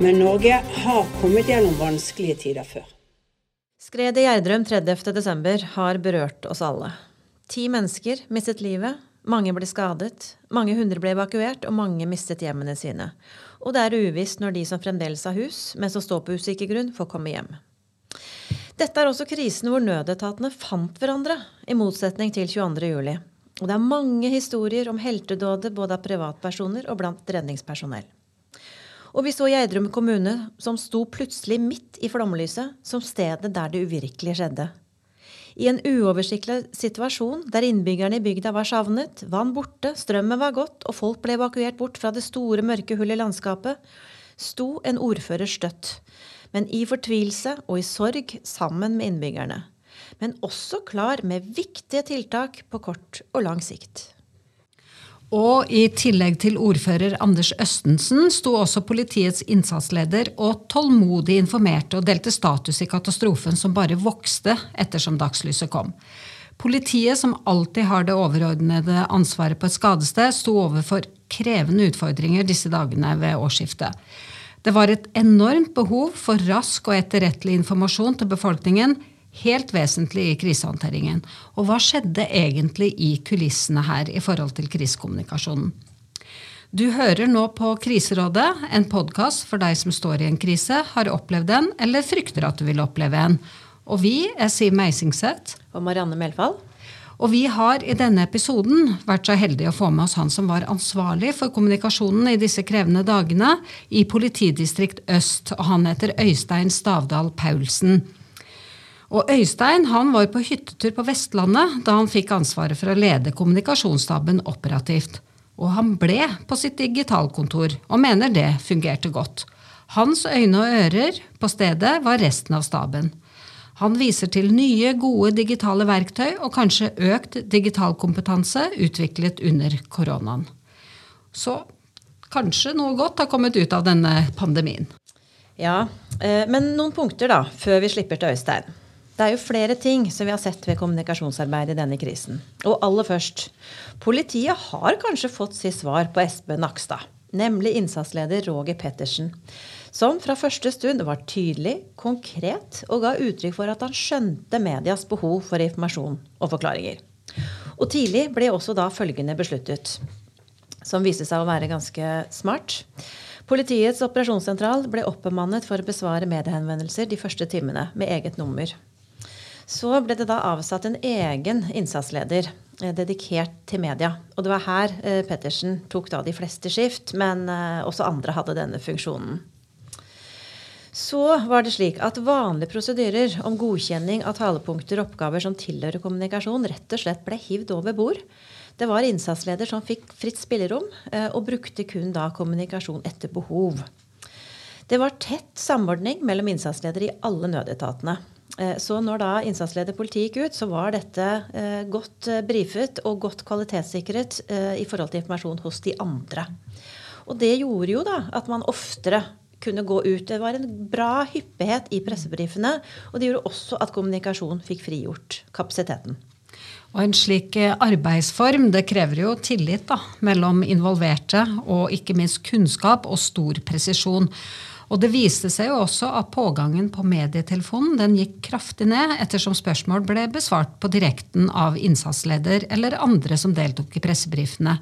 Men Norge har kommet gjennom vanskelige tider før. Skredet i Gjerdrum 30.12. har berørt oss alle. Ti mennesker mistet livet, mange ble skadet, mange hundre ble evakuert, og mange mistet hjemmene sine. Og det er uvisst når de som fremdeles har hus, men som står på usikker grunn, får komme hjem. Dette er også krisen hvor nødetatene fant hverandre, i motsetning til 22.07. Og det er mange historier om heltedåder både av privatpersoner og blant redningspersonell. Og vi så Gjerdrum kommune som sto plutselig midt i flomlyset, som stedet der det uvirkelige skjedde. I en uoversiktlig situasjon der innbyggerne i bygda var savnet, vann borte, strømmen var gått og folk ble evakuert bort fra det store, mørke hullet i landskapet, sto en ordfører støtt men i fortvilelse og i sorg sammen med innbyggerne. Men også klar med viktige tiltak på kort og lang sikt. Og i tillegg til ordfører Anders Østensen sto også politiets innsatsleder og tålmodig informerte og delte status i katastrofen som bare vokste ettersom dagslyset kom. Politiet, som alltid har det overordnede ansvaret på et skadested, sto overfor krevende utfordringer disse dagene ved årsskiftet. Det var et enormt behov for rask og etterrettelig informasjon til befolkningen, helt vesentlig i krisehåndteringen. Og hva skjedde egentlig i kulissene her i forhold til krisekommunikasjonen? Du hører nå på Kriserådet, en podkast for deg som står i en krise, har opplevd en eller frykter at du vil oppleve en. Og vi er Siv Meisingseth. Og Marianne Melfall. Og vi har i denne episoden vært så heldige å få med oss han som var ansvarlig for kommunikasjonen i disse krevende dagene i politidistrikt Øst, og han heter Øystein Stavdal Paulsen. Og Øystein han var på hyttetur på Vestlandet da han fikk ansvaret for å lede kommunikasjonsstaben operativt. Og han ble på sitt digitalkontor, og mener det fungerte godt. Hans øyne og ører på stedet var resten av staben. Han viser til nye, gode digitale verktøy og kanskje økt digital kompetanse utviklet under koronaen. Så kanskje noe godt har kommet ut av denne pandemien. Ja, eh, men noen punkter da, før vi slipper til Øystein. Det er jo flere ting som vi har sett ved kommunikasjonsarbeid i denne krisen. Og aller først. Politiet har kanskje fått sitt svar på Espen Nakstad, nemlig innsatsleder Roger Pettersen som fra første stund var tydelig, konkret og ga uttrykk for at han skjønte medias behov for informasjon og forklaringer. Og tidlig ble også da følgende besluttet, som viste seg å være ganske smart. Politiets operasjonssentral ble oppbemannet for å besvare mediehenvendelser de første timene med eget nummer. Så ble det da avsatt en egen innsatsleder eh, dedikert til media. Og det var her eh, Pettersen tok da de fleste skift, men eh, også andre hadde denne funksjonen. Så var det slik at vanlige prosedyrer om godkjenning av talepunkter og oppgaver som tilhører kommunikasjon, rett og slett ble hivd over bord. Det var innsatsleder som fikk fritt spillerom, og brukte kun da kommunikasjon etter behov. Det var tett samordning mellom innsatsledere i alle nødetatene. Eh, så når da innsatsleder politi gikk ut, så var dette eh, godt brifet og godt kvalitetssikret i forhold til informasjon hos de andre. Og det gjorde jo da at man oftere kunne gå ut. Det var en bra hyppighet i pressebrifene. Og det gjorde også at kommunikasjon fikk frigjort kapasiteten. Og En slik eh, arbeidsform det krever jo tillit da, mellom involverte, og ikke minst kunnskap og stor presisjon. Og Det viste seg jo også at pågangen på medietelefonen den gikk kraftig ned, ettersom spørsmål ble besvart på direkten av innsatsleder eller andre som deltok i pressebrifene.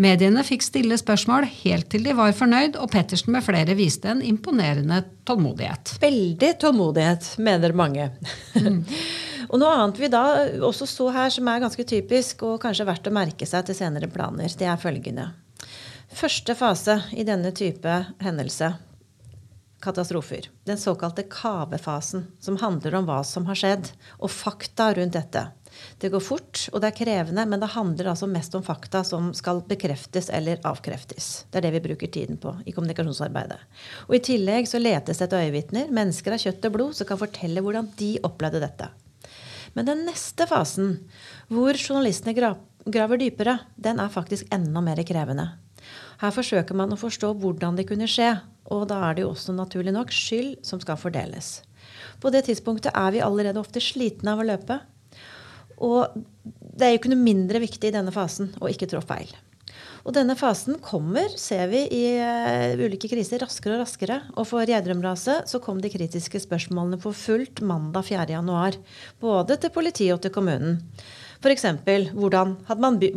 Mediene fikk stille spørsmål helt til de var fornøyd, og Pettersen med flere viste en imponerende tålmodighet. Veldig tålmodighet, mener mange. Mm. og noe annet vi da også så her, som er ganske typisk og kanskje verdt å merke seg til senere planer, det er følgende. Første fase i denne type hendelse katastrofer. Den såkalte kavefasen, som handler om hva som har skjedd, og fakta rundt dette. Det går fort, og det er krevende, men det handler altså mest om fakta som skal bekreftes eller avkreftes. Det er det vi bruker tiden på i kommunikasjonsarbeidet. Og I tillegg så letes det etter øyevitner, mennesker av kjøtt og blod, som kan fortelle hvordan de opplevde dette. Men den neste fasen, hvor journalistene graver dypere, den er faktisk enda mer krevende. Her forsøker man å forstå hvordan det kunne skje, og da er det jo også naturlig nok skyld som skal fordeles. På det tidspunktet er vi allerede ofte slitne av å løpe. Og det er jo ikke noe mindre viktig i denne fasen å ikke trå feil. Og denne fasen kommer, ser vi, i uh, ulike kriser raskere og raskere. Og for Gjerdrum-raset så kom de kritiske spørsmålene på fullt mandag 4.1. Både til politiet og til kommunen. F.eks.: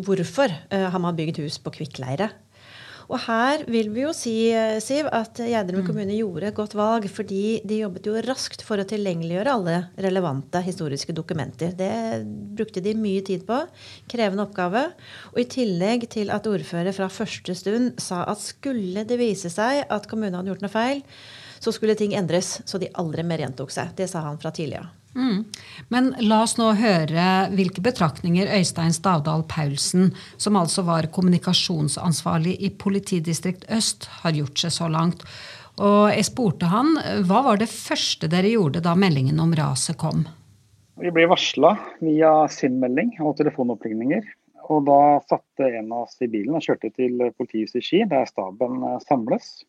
Hvorfor uh, har man bygd hus på kvikkleire? Og her vil vi jo si, eh, Siv, at Gjerdrum mm. kommune gjorde et godt valg. Fordi de jobbet jo raskt for å tilgjengeliggjøre alle relevante historiske dokumenter. Det brukte de mye tid på. Krevende oppgave. Og i tillegg til at ordfører fra første stund sa at skulle det vise seg at kommunen hadde gjort noe feil, så skulle ting endres så de aldri mer gjentok seg. Det sa han fra tidligere. Mm. Men la oss nå høre hvilke betraktninger Øystein Stavdal Paulsen, som altså var kommunikasjonsansvarlig i politidistrikt Øst, har gjort seg så langt. Og jeg spurte han hva var det første dere gjorde da meldingen om raset kom? Vi ble varsla via SIM-melding og telefonoppringninger. Og da satte en av oss i bilen og kjørte til politihuset i Ski, der staben samles.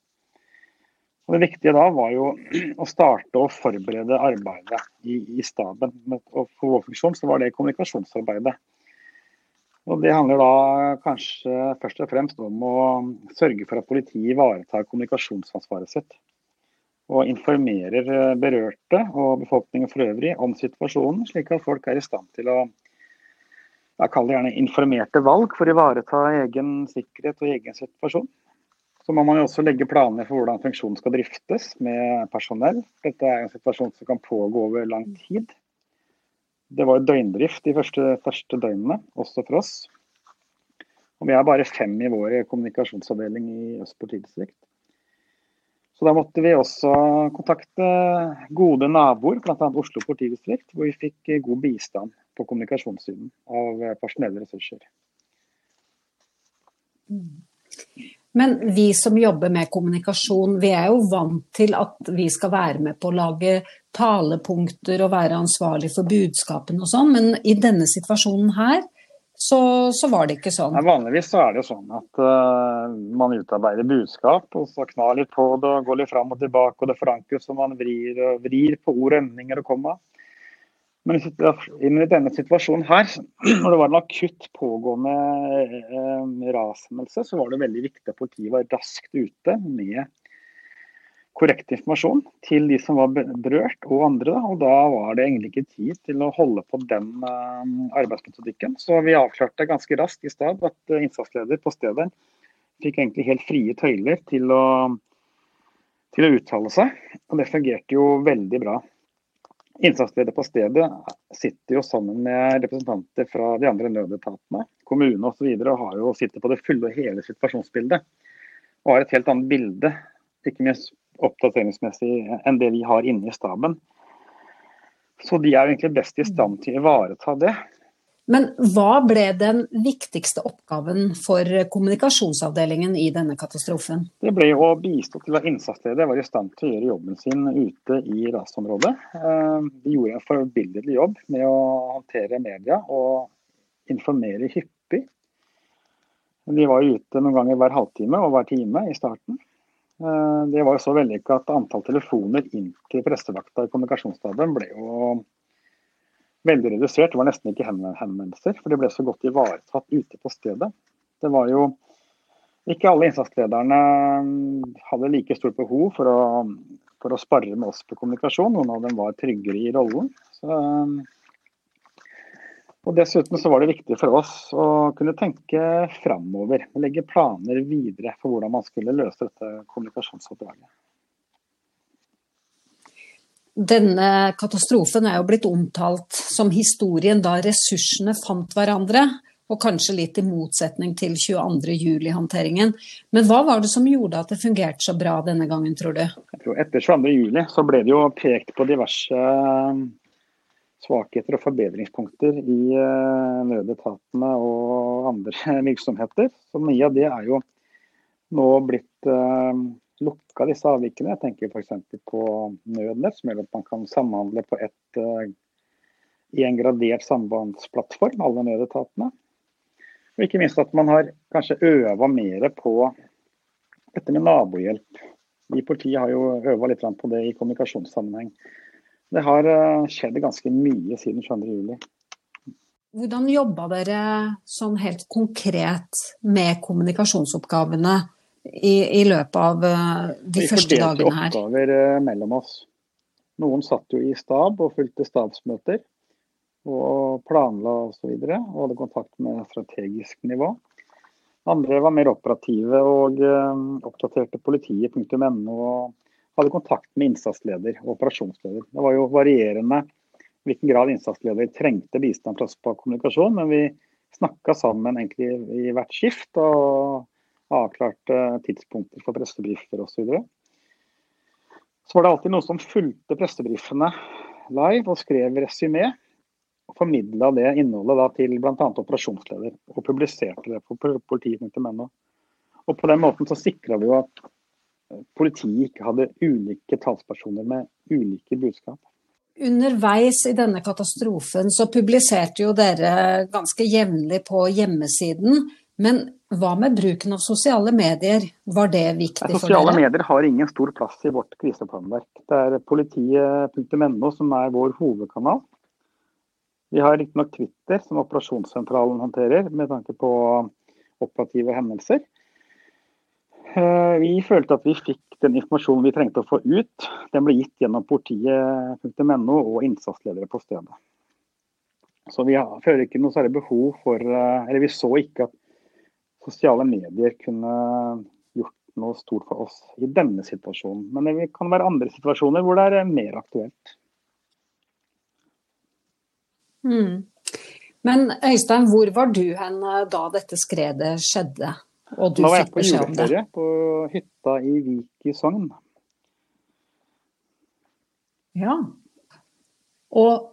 Og Det viktige da var jo å starte å forberede arbeidet i, i staben. Og For vår funksjon så var det kommunikasjonsarbeidet. Og Det handler da kanskje først og fremst om å sørge for at politiet ivaretar kommunikasjonsansvaret sitt. Og informerer berørte og befolkningen for øvrig om situasjonen, slik at folk er i stand til å jeg kaller det gjerne informerte valg for å ivareta egen sikkerhet og egen situasjon. Så må man jo også legge planer for hvordan funksjonen skal driftes med personell. Dette er en situasjon som kan pågå over lang tid. Det var døgndrift de første, første døgnene, også for oss. Og vi er bare fem i vår kommunikasjonsavdeling i Øst politidistrikt. Så da måtte vi også kontakte gode naboer, bl.a. Oslo politidistrikt, hvor vi fikk god bistand på kommunikasjonssiden av personelle ressurser. Mm. Men vi som jobber med kommunikasjon, vi er jo vant til at vi skal være med på å lage talepunkter og være ansvarlig for budskapene og sånn, men i denne situasjonen her så, så, var det ikke sånn. Ja, vanligvis så er det jo sånn at uh, man utarbeider budskap, og så knar litt på det og går litt fram og tilbake, og det forankres og man vrir, og vrir på ord, og emninger og komma. Men i denne situasjonen her, når det var en akutt pågående eh, rashendelse, så var det veldig viktig at politiet var raskt ute med korrekt informasjon til de som var berørt og andre. Og da var det egentlig ikke tid til å holde på den eh, arbeidsmetodikken. Så vi avklarte ganske raskt i stad at eh, innsatsleder på stedet fikk egentlig helt frie tøyler til å, til å uttale seg. Og det fungerte jo veldig bra. Innsatsleder på stedet sitter jo sammen med representanter fra de andre nødetatene, kommune osv. Og, og har jo sitter på det fulle og hele situasjonsbildet. Og har et helt annet bilde, ikke minst oppdateringsmessig, enn det vi har inne i staben. Så de er jo egentlig best i stand til å ivareta det. Men hva ble den viktigste oppgaven for kommunikasjonsavdelingen i denne katastrofen? Det ble å bistå til at innsatsstedet var i stand til å gjøre jobben sin ute i rasområdet. Eh, de gjorde en forbilledlig jobb med å håndtere media og informere hyppig. De var ute noen ganger hver halvtime og hver time i starten. Eh, det var så vellykka at antall telefoner inn til pressevakta i kommunikasjonsstaben ble jo veldig redusert. Det var nesten ikke henvendelser, for de ble så godt ivaretatt ute på stedet. Det var jo ikke alle innsatslederne mm, hadde like stort behov for å, for å spare med oss på kommunikasjon. Noen av dem var tryggere i rollen. Så, mm, og Dessuten så var det viktig for oss å kunne tenke framover. Legge planer videre for hvordan man skulle løse dette kommunikasjonsoppdraget. Denne katastrofen er jo blitt omtalt som historien da ressursene fant hverandre, og kanskje litt i motsetning til 22. juli-håndteringen. Men hva var det som gjorde at det fungerte så bra denne gangen, tror du? jo etter 22.07 så ble det jo pekt på diverse eh, svakheter og forbedringspunkter i eh, nødetatene og andre virksomheter. Så mye av det er jo nå blitt uh, lukka, disse avvikene. Jeg tenker f.eks. på Nødnett, som gjør at man kan samhandle på ett uh, i en gradert sambandsplattform, alle nødetatene. Og ikke minst at man har kanskje øva mer på dette med nabohjelp. Vi i politiet har jo øva litt på det i kommunikasjonssammenheng. Det har eh, skjedd ganske mye siden 22.07. Hvordan jobba dere sånn helt konkret med kommunikasjonsoppgavene i, i løpet av eh, de første dagene her? Vi fordelte oppgaver eh, mellom oss. Noen satt jo i stab og fulgte stabsmøter og planla osv. Og, så og hadde kontakt med strategisk nivå. Andre var mer operative og uh, oppdaterte politiet.no og hadde kontakt med innsatsleder og operasjonsleder. Det var jo varierende hvilken grad innsatsleder trengte bistand fra oss på kommunikasjon, men vi snakka sammen egentlig i hvert skift og avklarte tidspunkter for pressebriefer osv. Så, så var det alltid noen som fulgte pressebrifene live og skrev resymé og formidla det innholdet da, til bl.a. operasjonsleder, og publiserte det på politiet.no. Og På den måten så sikra vi jo at politiet ikke hadde ulike talspersoner med ulike budskap. Underveis i denne katastrofen så publiserte jo dere ganske jevnlig på hjemmesiden. Men hva med bruken av sosiale medier, var det viktig for dere? Sosiale medier har ingen stor plass i vårt kriseplanverk. Det er politiet.no som er vår hovedkanal. Vi har riktignok Twitter, som operasjonssentralen håndterer, med tanke på operative hendelser. Eh, vi følte at vi fikk den informasjonen vi trengte å få ut. Den ble gitt gjennom politiet.no og innsatsledere på stedet. Så vi føler ikke noe særlig behov for eh, Eller vi så ikke at sosiale medier kunne gjort noe stort for oss i denne situasjonen. Men det kan være andre situasjoner hvor det er mer aktuelt. Mm. Men Øystein, hvor var du hen eh, da dette skredet skjedde? Og du da var jeg på juleferie på hytta i Vik i Sogn. Ja. Og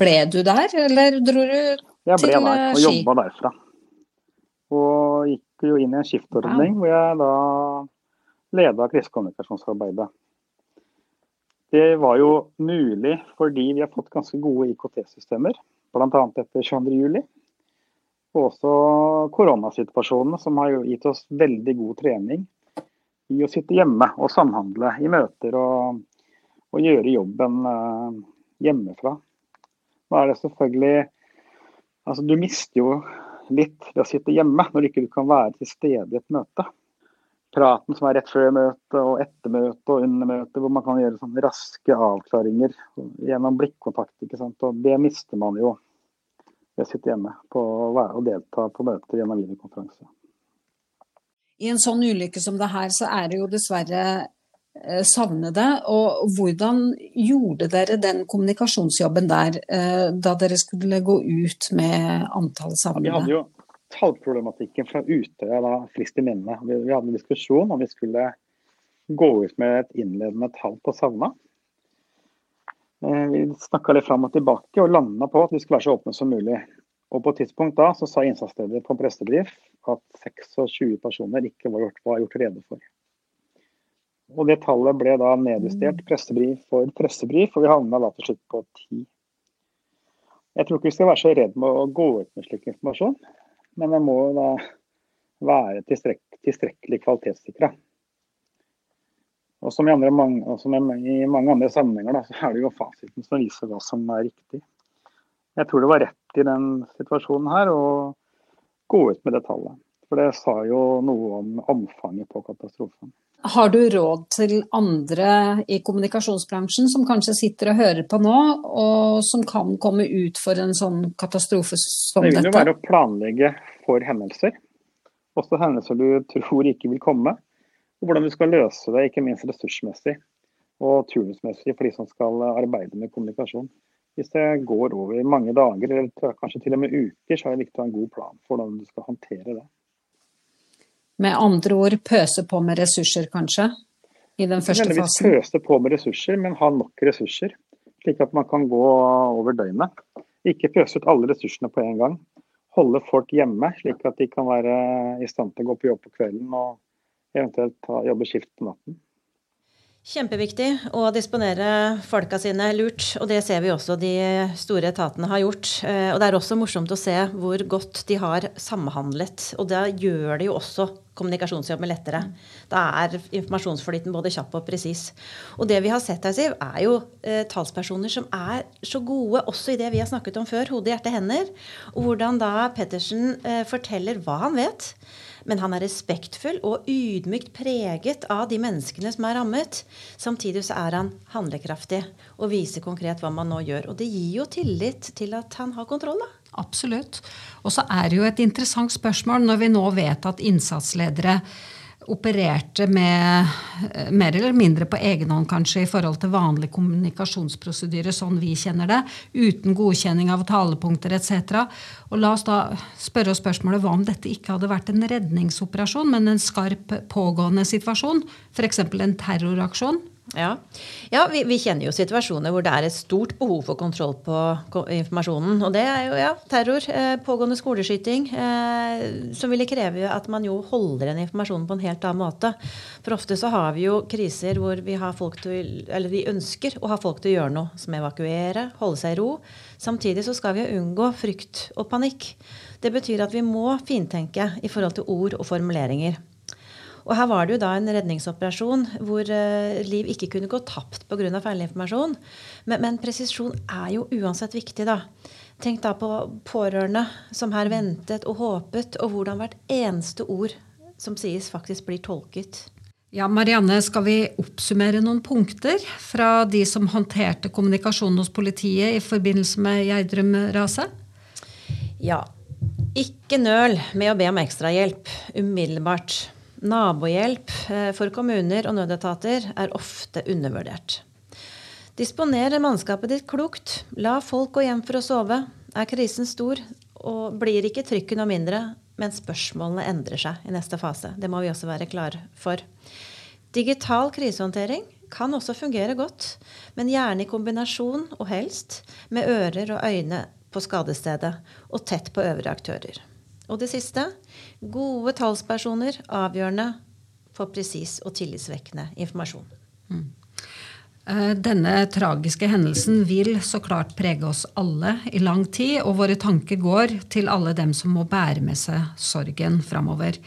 ble du der, eller dro du til Ski? Jeg ble der og eh, jobba derfra. Og gikk jo inn i en skiftordning hvor jeg da leda krisekommunikasjonsarbeidet. Det var jo mulig fordi vi har fått ganske gode IKT-systemer, bl.a. etter 22.07. Og også koronasituasjonen, som har gitt oss veldig god trening i å sitte hjemme og samhandle i møter og, og gjøre jobben uh, hjemmefra. Nå er det selvfølgelig Altså, du mister jo litt ved å sitte hjemme når du ikke kan være til stede i et møte praten som er rett før møtet og etter møtet og under møtet, hvor man kan gjøre sånne raske avklaringer gjennom blikkontakt. ikke sant? Og Det mister man jo ved å sitte hjemme på å delta på møter gjennom videokonferanse. I en sånn ulykke som det her, så er det jo dessverre savnede. Og hvordan gjorde dere den kommunikasjonsjobben der, eh, da dere skulle gå ut med antall savnede? Ja, vi hadde jo tallproblematikken fra Utøya da frist i minne. Vi, vi, hadde en diskusjon om vi skulle gå ut med et innledende tall på savna. Eh, vi snakka litt fram og tilbake og landa på at vi skulle være så åpne som mulig. Og På et tidspunkt da så sa innsatsleder på en pressebrief at 26 personer ikke var gjort, var gjort rede for. Og Det tallet ble da nedjustert pressebrief for pressebrief, og vi havna da til slutt på ti. Jeg tror ikke vi skal være så redd med å gå ut med slik informasjon men vi må da være tilstrek tilstrekkelig kvalitetssikra. Og som, i, andre, mange, som i mange andre sammenhenger da, så er det jo fasiten som viser hva som er riktig. Jeg tror det var rett i den situasjonen her å gå ut med det tallet. For det sa jo noe om omfanget på katastrofen. Har du råd til andre i kommunikasjonsbransjen som kanskje sitter og hører på nå, og som kan komme ut for en sånn katastrofe som dette? Det vil jo være å planlegge for hendelser. Også hendelser du tror ikke vil komme. Og hvordan du skal løse det, ikke minst ressursmessig og turnusmessig for de som skal arbeide med kommunikasjon. Hvis det går over mange dager, eller kanskje til og med uker, så er det viktig å ha en god plan for hvordan du skal håndtere det. Med andre ord pøse på med ressurser, kanskje? I den første fasen. nødvendigvis pøse på med ressurser, men ha nok ressurser. Slik at man kan gå over døgnet. Ikke pøse ut alle ressursene på en gang. Holde folk hjemme, slik at de kan være i stand til å gå på jobb på kvelden og eventuelt ta, jobbe skift på natten. Kjempeviktig å disponere folka sine lurt, og det ser vi også de store etatene har gjort. Eh, Og det er også morsomt å se hvor godt de har samhandlet. Og da gjør det jo også kommunikasjonsjobben lettere. Da er informasjonsflyten både kjapp og presis. Og det vi har sett her, Siv, er jo eh, talspersoner som er så gode også i det vi har snakket om før, hode, hjerte, hender. Og hvordan da Pettersen eh, forteller hva han vet. Men han er respektfull og ydmykt preget av de menneskene som er rammet. Samtidig så er han handlekraftig og viser konkret hva man nå gjør. Og det gir jo tillit til at han har kontroll, da. Absolutt. Og så er det jo et interessant spørsmål når vi nå vet at innsatsledere opererte med eh, mer eller mindre på egen hånd kanskje i forhold til vanlig kommunikasjonsprosedyre sånn vi kjenner det, uten godkjenning av talepunkter etc. Og la oss da spørre oss spørsmålet hva om dette ikke hadde vært en redningsoperasjon, men en skarp pågående situasjon, f.eks. en terroraksjon? Ja, ja vi, vi, kjenner jo situasjoner hvor det er et stort behov for kontroll på informasjonen. Og det er jo ja, terror, eh, pågående skoleskyting, eh, som ville kreve at man jo holder den informasjonen på en helt annen måte. For ofte så har vi jo kriser hvor vi, har folk til, eller vi ønsker å ha folk til å gjøre noe, som evakuere, holde seg i ro. Samtidig så skal vi unngå frykt og panikk. Det betyr at vi må fintenke i forhold til ord og formuleringer. Og her var det jo da en redningsoperasjon hvor uh, liv ikke kunne gå tapt pga. feilinformasjon. Men, men presisjon er jo uansett viktig, da. Tenk da på pårørende som her ventet og håpet, og hvordan hvert eneste ord som sies, faktisk blir tolket. Ja, Marianne, skal vi oppsummere noen punkter fra de som håndterte kommunikasjonen hos politiet i forbindelse med Gjerdrum-raset? Ja. Ikke nøl med å be om ekstrahjelp umiddelbart. Nabohjelp for kommuner og nødetater er ofte undervurdert. Disponer mannskapet ditt klokt. La folk gå hjem for å sove. Er krisen stor, og blir ikke trykket noe mindre, men spørsmålene endrer seg i neste fase. Det må vi også være klar for. Digital krisehåndtering kan også fungere godt, men gjerne i kombinasjon, og helst, med ører og øyne på skadestedet og tett på øvrige aktører. Og det siste gode talspersoner avgjørende for presis og tillitsvekkende informasjon. Mm. Denne tragiske hendelsen vil så klart prege oss alle i lang tid, og våre tanker går til alle dem som må bære med seg sorgen framover.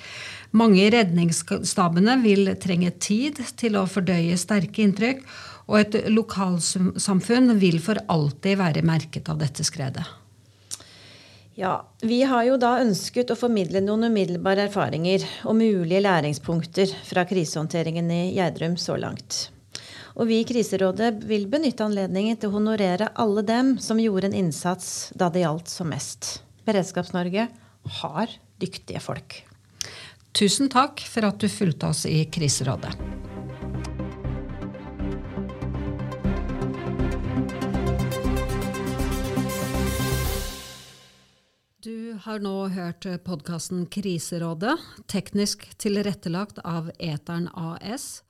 Mange i redningsstabene vil trenge tid til å fordøye sterke inntrykk, og et lokalsamfunn vil for alltid være merket av dette skredet. Ja, Vi har jo da ønsket å formidle noen umiddelbare erfaringer og mulige læringspunkter fra krisehåndteringen i Gjerdrum så langt. Og vi i Kriserådet vil benytte anledningen til å honorere alle dem som gjorde en innsats da det gjaldt som mest. Beredskaps-Norge har dyktige folk. Tusen takk for at du fulgte oss i Kriserådet. Du har nå hørt podkasten Kriserådet, teknisk tilrettelagt av Eteren AS.